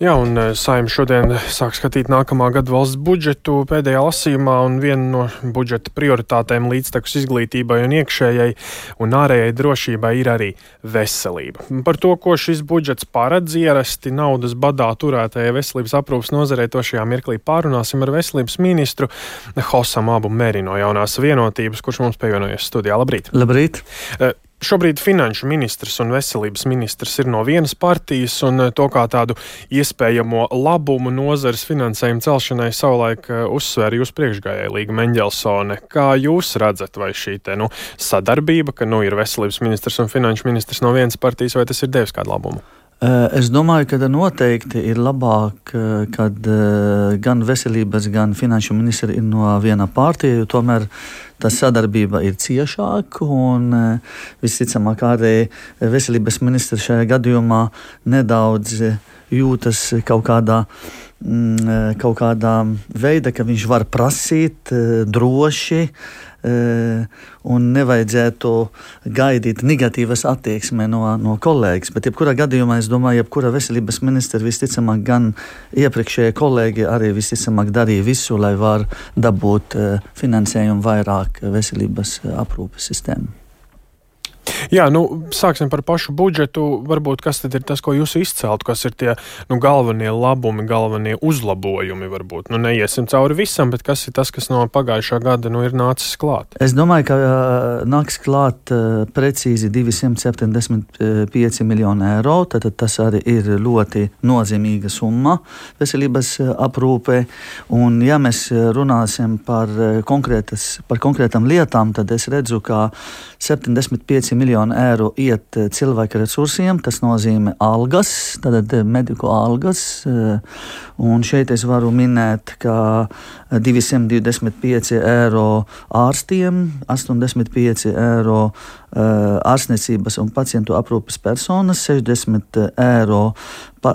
Jā, un eh, Saima šodien sāk skatīt nākamā gada valsts budžetu pēdējā lasījumā, un viena no budžeta prioritātēm līdztekus izglītībai un iekšējai un ārējai drošībai ir arī veselība. Par to, ko šis budžets paredz ierasti naudas badā turētajai veselības aprūpas nozarei, to šajā mirklī pārunāsim ar veselības ministru Hosam Abu Meri no jaunās vienotības, kurš mums pievienojas studijā. Labrīt! Labrīt! Uh, Šobrīd finanšu ministrs un veselības ministrs ir no vienas partijas, un eh, to kā tādu iespējamo labumu nozares finansējumu celšanai savulaik eh, uzsvēra jūs priekšgājēji Līga Mendelsone. Kā jūs redzat, vai šī te, nu, sadarbība, ka nu, ir veselības ministrs un finanšu ministrs no vienas partijas, vai tas ir devis kādu labumu? Eh, es domāju, ka noteikti ir labāk, kad gan veselības, gan finanšu ministri ir no viena partija, jo tomēr tā sadarbība ir ciešāka. Eh, visticamāk, arī veselības ministrs šajā gadījumā nedaudz jūtas kaut kādā. Mm, eh, kaut kādā veidā, ka viņš var prasīt eh, droši, un nevajadzētu gaidīt negatīvas attieksmes no, no kolēģis. Bet, jebkurā gadījumā, es domāju, jebkura veselības ministra visticamāk, gan iepriekšējie kolēģi arī visticamāk darīja visu, lai varētu dabūt finansējumu vairāk veselības aprūpes sistēmu. Jā, nu, sāksim par pašu budžetu. Varbūt kas tad ir tas, ko jūs izceltu, kas ir tie nu, galvenie labumi, galvenie uzlabojumi. Varbūt. Nu, neiesim cauri visam, bet kas ir tas, kas no pagājušā gada nu, ir nācis klāt? Es domāju, ka uh, nāks klāt uh, precīzi 275 miljoni eiro. Tad tas arī ir ļoti nozīmīga summa veselības aprūpē. Un, ja mēs runāsim par, par konkrētām lietām, tad es redzu, ka 75 miljoni eiro iet eh, cilvēku resursiem. Tas nozīmē algas, tātad eh, mediku algas. Eh, un šeit es varu minēt, ka 225 eiro ārstiem, 85 eiro ārstniecības un pacientu aprūpes personas, 60 eiro pa,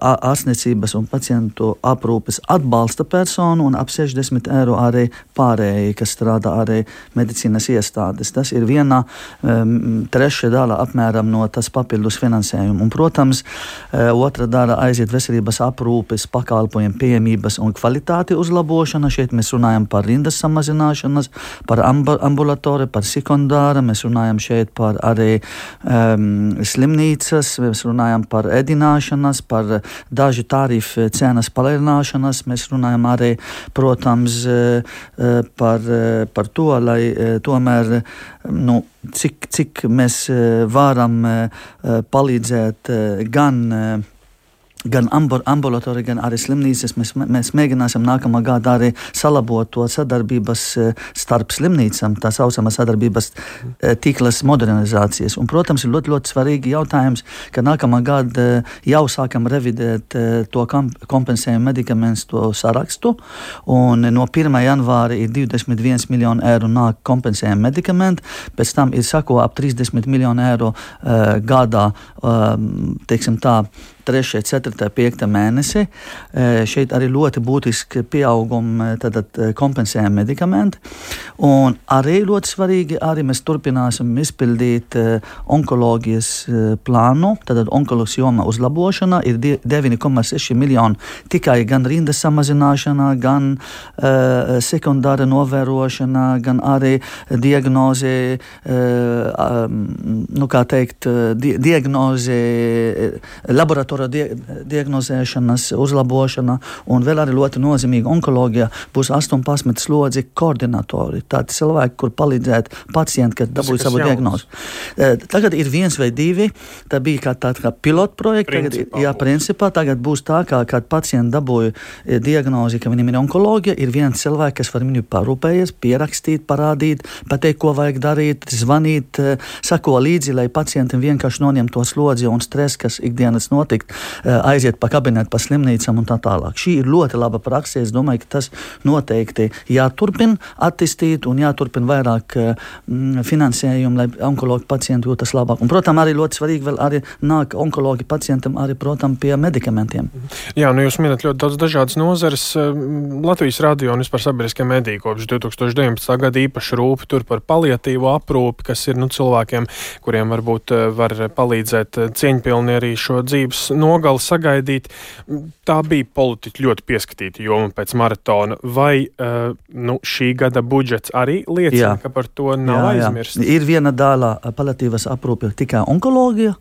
ārstniecības un pacientu aprūpes atbalsta personu un ap 60 eiro arī pārējie, kas strādā arī medicīnas iestādes. Tas ir viena um, trešā daļa apmēram no tas papildus finansējuma. Un, protams, otra daļa aiziet veselības aprūpes pakalpojumu pieejamības un kvalitāti uzlabošana. Šeit mēs runājam par rindas samazināšanas, par ambulatoriju, par sekundāru, mēs runājam šeit par arī um, slimnīcas, mēs runājam par palielināšanas, par dažu tarifu cenas palielināšanas. Mēs runājam arī, protams, eh, eh, par, eh, par to, lai tomēr nu, cik, cik mēs varam palīdzēt gan gan ambulatorija, gan arī slimnīcas. Mēs, mēs mēģināsim nākamā gada arī salabot to sadarbības eh, starp slimnīcām, tā saucamā sadarbības eh, tīklas modernizācijas. Un, protams, ir ļoti, ļoti svarīgi jautājums, ka nākamā gada eh, jau sākam revidēt to kompensējumu medikamentu sarakstu. Un no 1. janvāra ir 21 miljonu eiro nāk kompensējumu medikamenti, pēc tam ir sako ap 30 miljonu eiro gadā, teiksim tā, 3, 4, 5 mēnesi. Šeit arī ļoti būtiski pieaugumi kompensējami medikamenti. Un arī ļoti svarīgi, arī mēs turpināsim izpildīt onkoloģijas plānu. Tad onkoloģijas joma uzlabošana ir 9,6 miljoni tikai gan rindas samazināšana, gan uh, sekundāra novērošana, gan arī diagnoze, uh, nu, kā teikt, di diagnoze laboratorija laboratorija die, diagnozēšanas uzlabošana, un vēl arī ļoti nozīmīga onkoloģija būs 18 slodzi koordinatori. Tādi cilvēki, kur palīdzēt pacientam, kad dabūj savu diagnozi. E, tagad ir viens vai divi, tā bija kā tāda kā pilotprojekta. Tagad, jā, principā tagad būs tā, kā kad pacients dabūja e, diagnozi, ka viņam ir onkoloģija, ir viens cilvēks, kas var viņu parūpējies, pierakstīt, parādīt, pateikt, ko vajag darīt, zvanīt, e, sako līdzi, lai pacientam vienkārši noņem to slodzi un stresu, kas ikdienas notiek teikt, eh, aiziet pa kabinetu, pa slimnīcām un tā tālāk. Šī ir ļoti laba praksa. Es domāju, ka tas noteikti jāturpina attīstīt un jāturpina vairāk mm, finansējumu, lai onkoloģi pacienti jūtas labāk. Un, protams, arī ļoti svarīgi vēl arī nāk onkoloģi pacientam arī, protams, pie medikamentiem. Jā, nu jūs minat ļoti daudz dažādas nozares. Eh, Latvijas radio un vispār sabiedriskie mediji kopš 2019. gada īpaši rūp tur par paliatīvo aprūpi, kas ir nu, cilvēkiem, kuriem varbūt eh, var palīdzēt cieņpilni arī šo dzīves nogali sagaidīt. Tā bija politiķi ļoti pieskatīta joma pēc maratona. Vai uh, nu, šī gada budžets arī liecina, jā. ka par to nav aizmirsts? Ir viena daļa palatīvas aprūpe tikai onkoloģija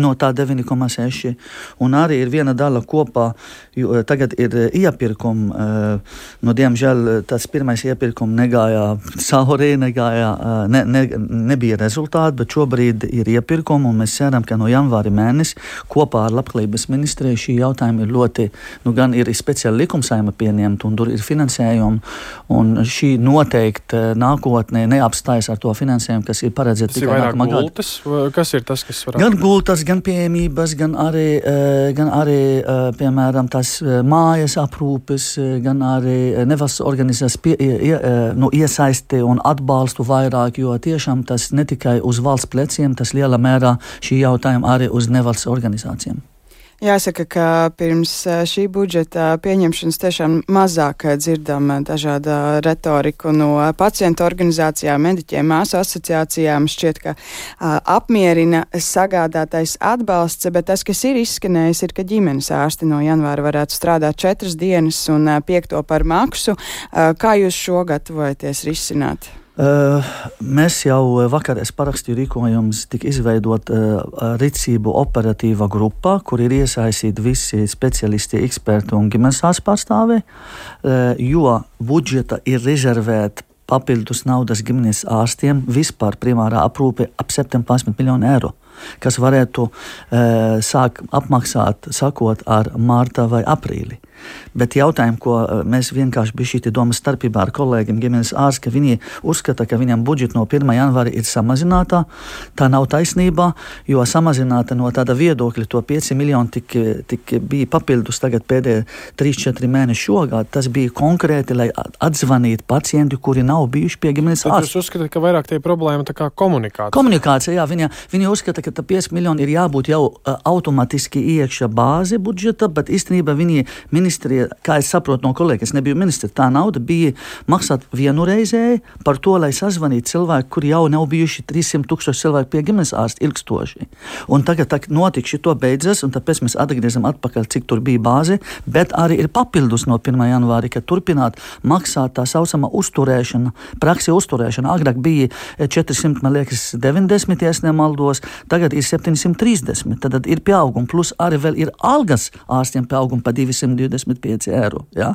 no tā 9,6. Un arī ir viena daļa kopā, jo eh, tagad ir eh, iepirkumi. No, diemžēl tas pirmais iepirkums negāja cauri, negāja, ne, ne, nebija rezultāti, bet šobrīd ir iepirkumi. Mēs ceram, ka no janvāra mēneša kopā ar Labklājības ministriju šī jautājuma ir ļoti, nu, gan ir speciāli likumsaima pieņemta, un tur ir finansējumi. Un šī noteikti nākotnē neapstājas ar to finansējumu, kas ir paredzēts tikai nākamā gada. Kas ir tas, kas var būt? Gan gultas, gan pieejamības, gan arī, eh, gan arī eh, piemēram, tās eh, mājas aprūpes, gan arī nevalsts organizācijas pie, ie, nu, iesaisti un atbalstu vairāk, jo tiešām tas ne tikai uz valsts pleciem, tas lielā mērā šī jautājuma arī uz nevalsts organizācijām. Jāsaka, ka pirms šī budžeta pieņemšanas tiešām mazāk dzirdam dažādu retoriku no pacientu organizācijām, mediķiem, māsu asociācijām. Šķiet, ka apmierina sagādātais atbalsts, bet tas, kas ir izskanējis, ir, ka ģimenes ārsti no janvāra varētu strādāt četras dienas un piekto par maksu. Kā jūs šo gatavojaties risināt? Uh, mēs jau vakar parakstīju rīkojumus, tika izveidota uh, rīcību operatīva grupa, kur ir iesaistīti visi speciālisti, eksperti un ģimenes ārsts pārstāvi, uh, jo budžeta ir rezervēta papildus naudas ģimenes ārstiem vispār primārā aprūpe ap 17 miljonu eiro kas varētu uh, sākt apmaksāt, sakot, ar mārta vai aprīli. Bet jautājumi, ko eh, mēs vienkārši bija šī doma starpībā ar kolēģiem, ģimenes ārsti, ka viņi uzskata, ka viņam budžets no 1. janvāra ir samazināta. Tā nav taisnība, jo samazināta no tāda viedokļa to 5 miljoni tik, tik bija papildus tagad pēdējie 3-4 mēneši šogad. Tas bija konkrēti, lai atzvanītu pacienti, kuri nav bijuši pie ģimenes ārsta. Jūs uzskatāt, ka vairāk tie ir problēma kā komunikācija? Komunikācija, jā, viņa, viņa uzskata, ka 5 miljoni ir jābūt jau uh, automātiski iekšā bāze budžeta, bet īstenībā viņi ministrija, kā es saprotu no kolēģiem, es nebiju ministrs, tā nauda bija maksāt vienreizēji par to, lai sazvanītu cilvēku, kuri jau nav bijuši 300 tūkstoši cilvēku pie ģimenes ārsta ilgstoši. Un tagad tā notika šī beidzas, un tāpēc mēs atgriezam atpakaļ, cik tur bija bāze, bet arī ir papildus no 1. janvāra, ka turpināt maksāt tā saucamā uzturēšana, praksi uzturēšana. Agrāk bija 400, man liekas, 90, ja nemaldos, tagad ir 730, tad ir pieaugums, plus arī vēl ir algas ārstiem pieaugums pa 225 eiro. Ja?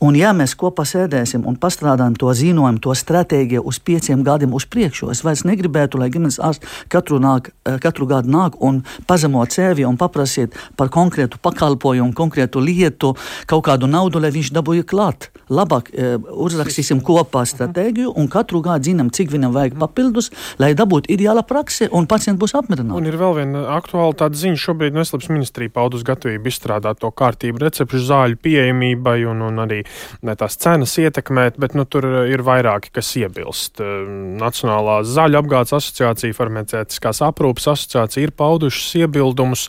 Un ja mēs kopā sēdēsim un pastrādājam to ziņojumu, to stratēģiju uz pieciem gadiem uz priekšu, es vairs negribētu, lai ģimenes ārsts katru, nāk, eh, katru gadu nāk un pazemot sevi un paprasiet par konkrētu pakalpojumu, konkrētu lietu, kaut kādu naudu, lai viņš dabūja klāt. Labāk e, uzrakstīsim kopā stratēģiju un katru gadu zinām, cik viņam vajag papildus, lai dabūtu ideāla prakse un pacients būs apmierināts. Un ir vēl viena aktuāla tāda ziņa. Šobrīd Veselības ministrija paudus gatavību izstrādāt to kārtību recepšu zāļu pieejamībai un, un arī ne, tās cenas ietekmēt, bet nu, tur ir vairāki, kas iebilst. Nacionālā zaļu apgādes asociācija, farmacētiskās aprūpas asociācija ir paudušas iebildumus.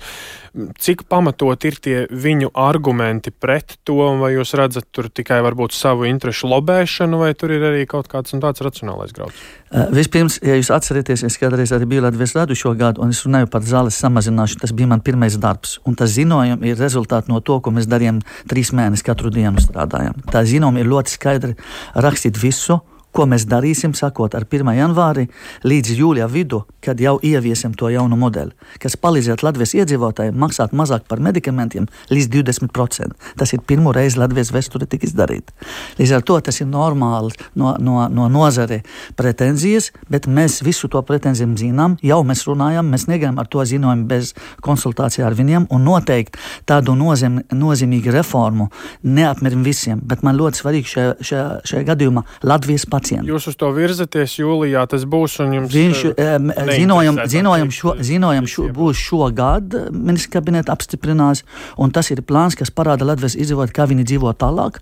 Cik pamatot ir tie viņu argumenti pret to, vai jūs redzat tur tikai varbūt savu interešu lobēšanu, vai tur ir arī kaut kāds tāds racionālais grauds? Uh, vispirms, ja jūs atceraties, es kādreiz arī biju Latvijas radu šo gadu, un es runāju par zāles samazināšanu. Tas bija mans pirmais darbs, un tas ziņojums ir rezultāts no to, ko mēs darījām trīs mēnešus katru dienu strādājām. Tā ziņojuma ir ļoti skaidri rakstīt visu Ko mēs darīsim, sakot, ar 1. janvāri līdz jūlijā vidu, kad jau ieviesim to jaunu modeli, kas palīdzētu Latvijas iedzīvotājiem maksāt mazāk par medikamentiem līdz 20%. Tas ir pirmo reizi Latvijas vēsturē tik izdarīts. Līdz ar to tas ir normāli no, no, no nozare pretenzijas, bet mēs visu to pretenziju zinām, jau mēs runājam, mēs negaidām ar to ziņojumu bez konsultācijām ar viņiem, un noteikti tādu nozem, nozīmīgu reformu neapmierim visiem, bet man ļoti svarīgi šajā, šajā, šajā gadījumā Latvijas pacientu pacientu. Jūs uz to virzaties jūlijā, tas būs un jums Viņš, um, zinojam, zinojam, šo, zinojam šo, būs šogad ministra kabineta apstiprinās, un tas ir plāns, kas parāda Latvijas izdzīvot, kā viņi dzīvo tālāk.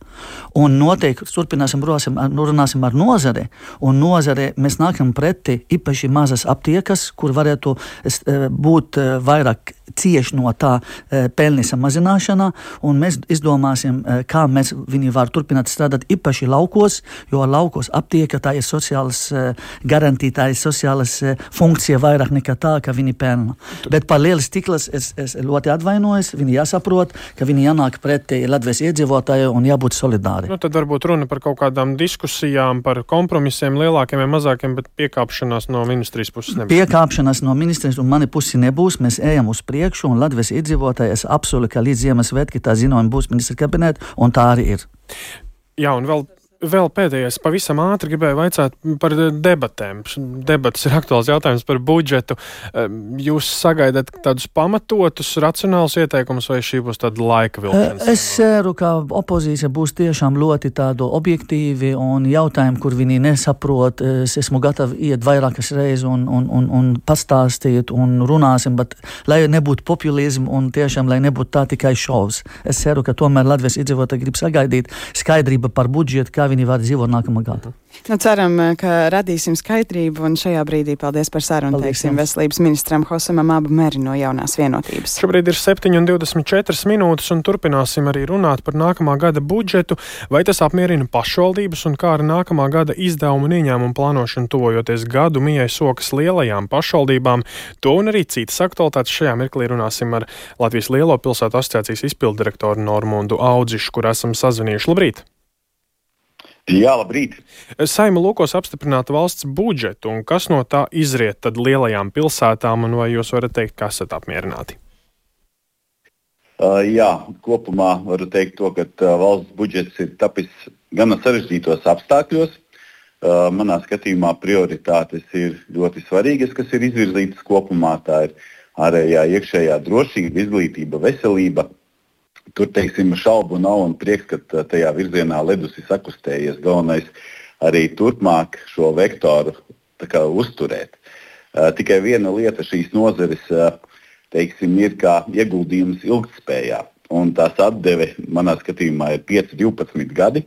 Un noteikti turpināsim runāsim, runāsim ar nozari, un nozare mēs nākam pretī īpaši mazas aptiekas, kur varētu būt vairāk cieši no tā pelni samazināšanā, un mēs izdomāsim, kā mēs viņi var turpināt strādāt īpaši laukos, jo laukos ap aptieka, tā ir sociālas garantija, tā ir sociālas funkcija vairāk nekā tā, ka viņi pelna. Bet par lielas stiklas es, es ļoti atvainojos, viņi jāsaprot, ka viņi jānāk pretī Latvijas iedzīvotājiem un jābūt solidāri. Nu, tad varbūt runa par kaut kādām diskusijām, par kompromisiem lielākiem vai mazākiem, bet piekāpšanās no ministrijas puses nebūs. Piekāpšanās no ministrijas un mani pusi nebūs. Mēs ejam uz priekšu un Latvijas iedzīvotāji es apsolu, ka līdz Ziemassvētki tā zinojuma būs ministra kabinetā un tā arī ir. Jā, un vēl Vēl pēdējais, pavisam ātri gribēju jautāt par debatēm. Debates ir aktuāls jautājums par budžetu. Jūs sagaidat tādus pamatotus, racionālus ieteikumus, vai šī būs tāda laika vilkšana? Es ceru, ka opozīcija būs tiešām ļoti tādu objektīvi un jautājumi, kur viņi nesaprot. Es esmu gatavs iet vairākas reizes un, un, un, un pastāstīt un runāsim, bet lai nebūtu populismu un tiešām, lai nebūtu tā tikai šovs. Es ceru, ka tomēr Latvijas iedzīvotāji grib sagaidīt skaidrību par budžetu kā viņi var dzīvot nākamā gada. Nu, ceram, ka radīsim skaidrību, un šajā brīdī paldies par sarunu teiksim veselības ministram Hosamam Abu Meri no jaunās vienotības. Šobrīd ir 7,24 minūtes, un turpināsim arī runāt par nākamā gada budžetu, vai tas apmierina pašvaldības un kā ar nākamā gada izdevumu un ieņēmumu plānošanu tuvojoties gadu mijai sokas lielajām pašvaldībām. To un arī citas aktualitātes šajā mirklī runāsim ar Latvijas Lielo pilsētu asociācijas izpildirektoru Normundu Audzišu, kur esam sazvanījuši. Labrīt! Jā, labrīt. Saima lūkos apstiprināt valsts budžetu, un kas no tā izriet tad lielajām pilsētām, un vai jūs varat teikt, ka esat apmierināti? Uh, jā, kopumā varu teikt to, ka uh, valsts budžets ir tapis gana sarežģītos apstākļos. Uh, manā skatījumā prioritātes ir ļoti svarīgas, kas ir izvirzītas kopumā. Tā ir ārējā, iekšējā drošība, izglītība, veselība, Tur, teiksim, šaubu nav un prieks, ka tajā virzienā ledus ir sakustējies. Galvenais arī turpmāk šo vektoru kā, uzturēt. Uh, tikai viena lieta šīs nozares uh, teiksim, ir kā ieguldījums ilgspējā. Un tās atdeve manā skatījumā ir 5, 12 gadi,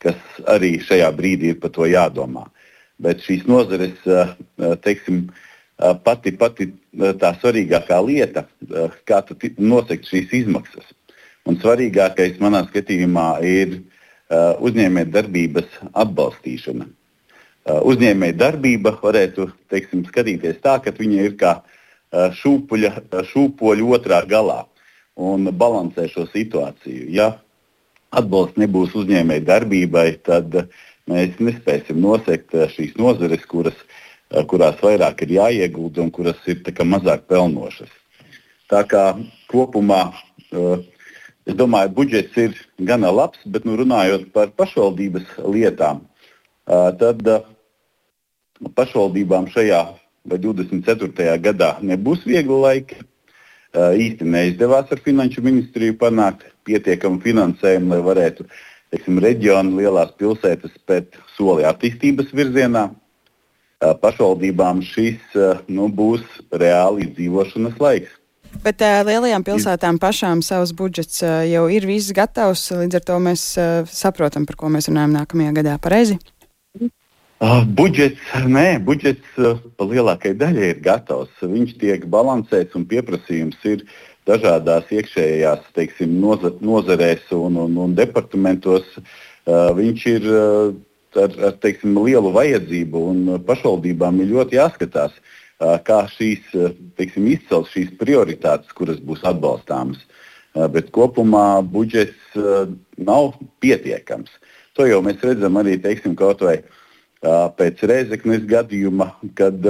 kas arī šajā brīdī ir par to jādomā. Bet šīs nozares, uh, teiksim, pati, pati tā svarīgākā lieta, kā nosegt šīs izmaksas. Un svarīgākais manā skatījumā ir uh, uzņēmējdarbības atbalstīšana. Uh, Uzņēmējdarbība varētu teiksim, skatīties tā, ka viņa ir kā uh, šūpuļa, šūpoļa otrā galā un balansē šo situāciju. Ja atbalsts nebūs uzņēmējdarbībai, tad mēs nespēsim nosegt šīs nozares, kuras, kurās vairāk ir jāiegulda un kuras ir mazāk pelnošas. Tā kā kopumā uh, Es domāju, budžets ir gana labs, bet nu, runājot par pašvaldības lietām, tad pašvaldībām šajā vai 24. gadā nebūs viegli laiki. Īsti neizdevās ar finanšu ministriju panākt pietiekamu finansējumu, lai varētu teiksim, reģionu lielās pilsētas spēt soli attīstības virzienā. Pašvaldībām šis nu, būs reāli izdzīvošanas laiks. Bet uh, lielajām pilsētām pašām savs budžets uh, jau ir viss gatavs, līdz ar to mēs uh, saprotam, par ko mēs runājam nākamajā gadā. Pareizi? Uh, budžets, nē, budžets uh, lielākajai daļai ir gatavs. Viņš tiek balansēts un pieprasījums ir dažādās iekšējās teiksim, noza, nozarēs un, un, un departamentos. Uh, viņš ir uh, ar, ar teiksim, lielu vajadzību un pašvaldībām ir ļoti jāskatās. Uh, kā šīs, teiksim, izcelt šīs prioritātes, kuras būs atbalstāmas. Bet kopumā budžets nav pietiekams. To jau mēs redzam arī teiksim, kaut vai pēc Reizeknas gadījuma, kad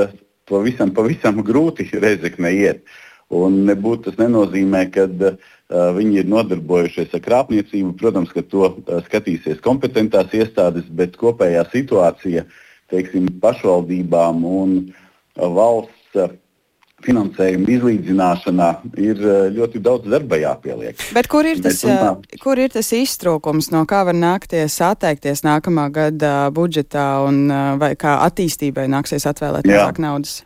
pavisam, pavisam grūti Reizekne iet. Un nebūtu tas nenozīmē, ka uh, viņi ir nodarbojušies ar krāpniecību. Protams, ka to uh, skatīsies kompetentās iestādes, bet kopējā situācija teiksim, pašvaldībām un uh, valsts eh, finansējuma izlīdzināšanā ir eh, ļoti daudz darba jāpieliek. Bet kur ir tas, eh, kur ir tas iztrūkums, no kā var nākties atteikties nākamā gada budžetā un vai kā attīstībai nāksies atvēlēt vairāk naudas?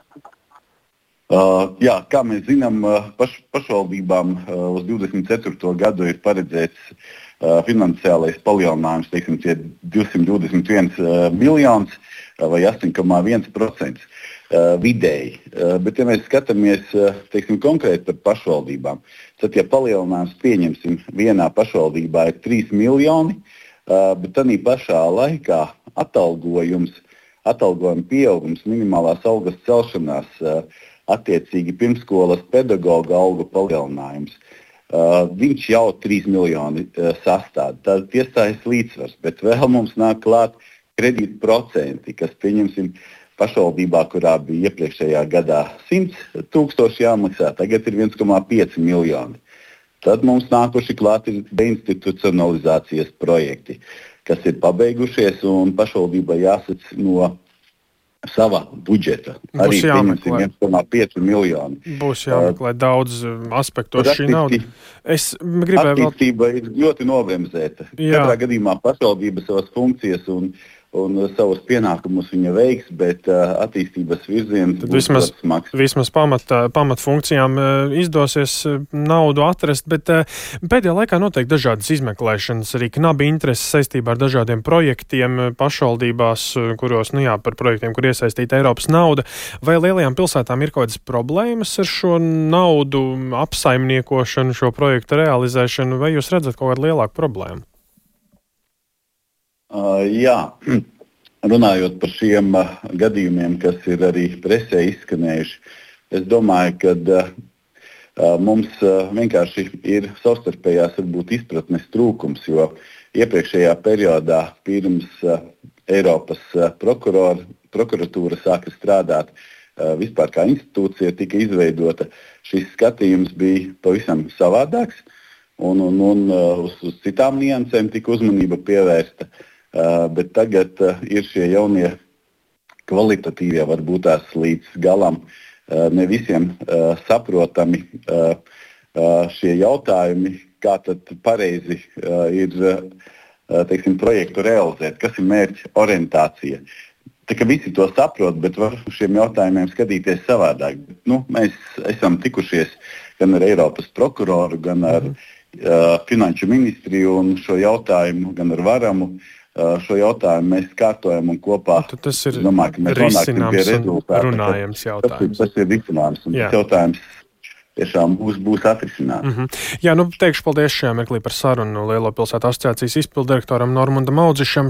Uh, jā, kā mēs zinām, paš, pašvaldībām uh, uz 24. gadu ir paredzēts uh, finansiālais palielinājums, teiksim, 221 uh, miljonus uh, vai 8,1%. Uh, vidēji. Uh, bet, ja mēs skatāmies uh, teiksim, konkrēti par pašvaldībām, tad, ja palielinājums pieņemsim vienā pašvaldībā ir 3 miljoni, bet tādā pašā laikā atalgojums, atalgojuma pieaugums, minimālās algas celšanās, attiecīgi pirmskolas pedagoģa algu palielinājums. Viņš jau 3 miljoni sastāv. Tad iestājas līdzsvars, bet vēl mums nāk klāt kredītprocenti, kas pieņemsim pašvaldībā, kurā bija iepriekšējā gadā 100 tūkstoši jāmaksā, tagad ir 1,5 miljoni. Tad mums nākuši klāt ir deinstitucionalizācijas projekti, kas ir pabeigušies un pašvaldībai jāsac no sava budžeta. Būs Arī jāmeklē. 1,5 miljoni. Būs jāmeklē daudz um, aspektos šī nauda. Es gribēju vēl. Ir ļoti nobremzēta. Jā. Katrā gadījumā pašvaldība savas funkcijas un, un savus pienākumus viņa veiks, bet uh, attīstības virziens Tad vismaz, smags. vismaz pamat, pamatfunkcijām eh, izdosies naudu atrast, bet pēdējā laikā notiek dažādas izmeklēšanas, arī knabi intereses saistībā ar dažādiem projektiem pašvaldībās, kuros, nu jā, par projektiem, kur iesaistīta Eiropas nauda. Vai lielajām pilsētām ir kaut kādas problēmas ar šo naudu apsaimniekošanu, šo projektu realizēšanu, vai jūs redzat kaut kādu lielāku problēmu? Jā, runājot par šiem gadījumiem, kas ir arī presē izskanējuši, es domāju, ka mums vienkārši ir savstarpējās varbūt, izpratnes trūkums, jo iepriekšējā periodā pirms Eiropas prokuratūra sāka strādāt. Vispār kā institūcija tika izveidota, šis skatījums bija pavisam savādāks, un, un, un uz, uz citām niansēm tika uzmanība pievērsta. Uh, bet tagad uh, ir šie jaunie kvalitatīvie, varbūt tās līdz galam uh, ne visiem saprotami šie jautājumi, kā tad pareizi ir teiksim, projektu realizēt, kas ir mērķa orientācija. Tā kā visi to saprot, bet var uz šiem jautājumiem skatīties savādāk. Nu, mēs esam tikušies gan ar Eiropas prokuroru, gan ar uh, Finanšu ministriju un šo jautājumu, gan ar Varamu. Uh, šo jautājumu mēs kārtojam un kopā Tad tas ir domāju, ka mēs pie risināms un rezultāta. runājams Tas jautājums. tas ir risinājums. un Jā. Tas jautājums tiešām būs, būs atrisināts. Mm -hmm. Jā, nu teikšu paldies šajā mirklī par sarunu Lielo pilsētu asociācijas izpildirektoram Normundam Audzišam.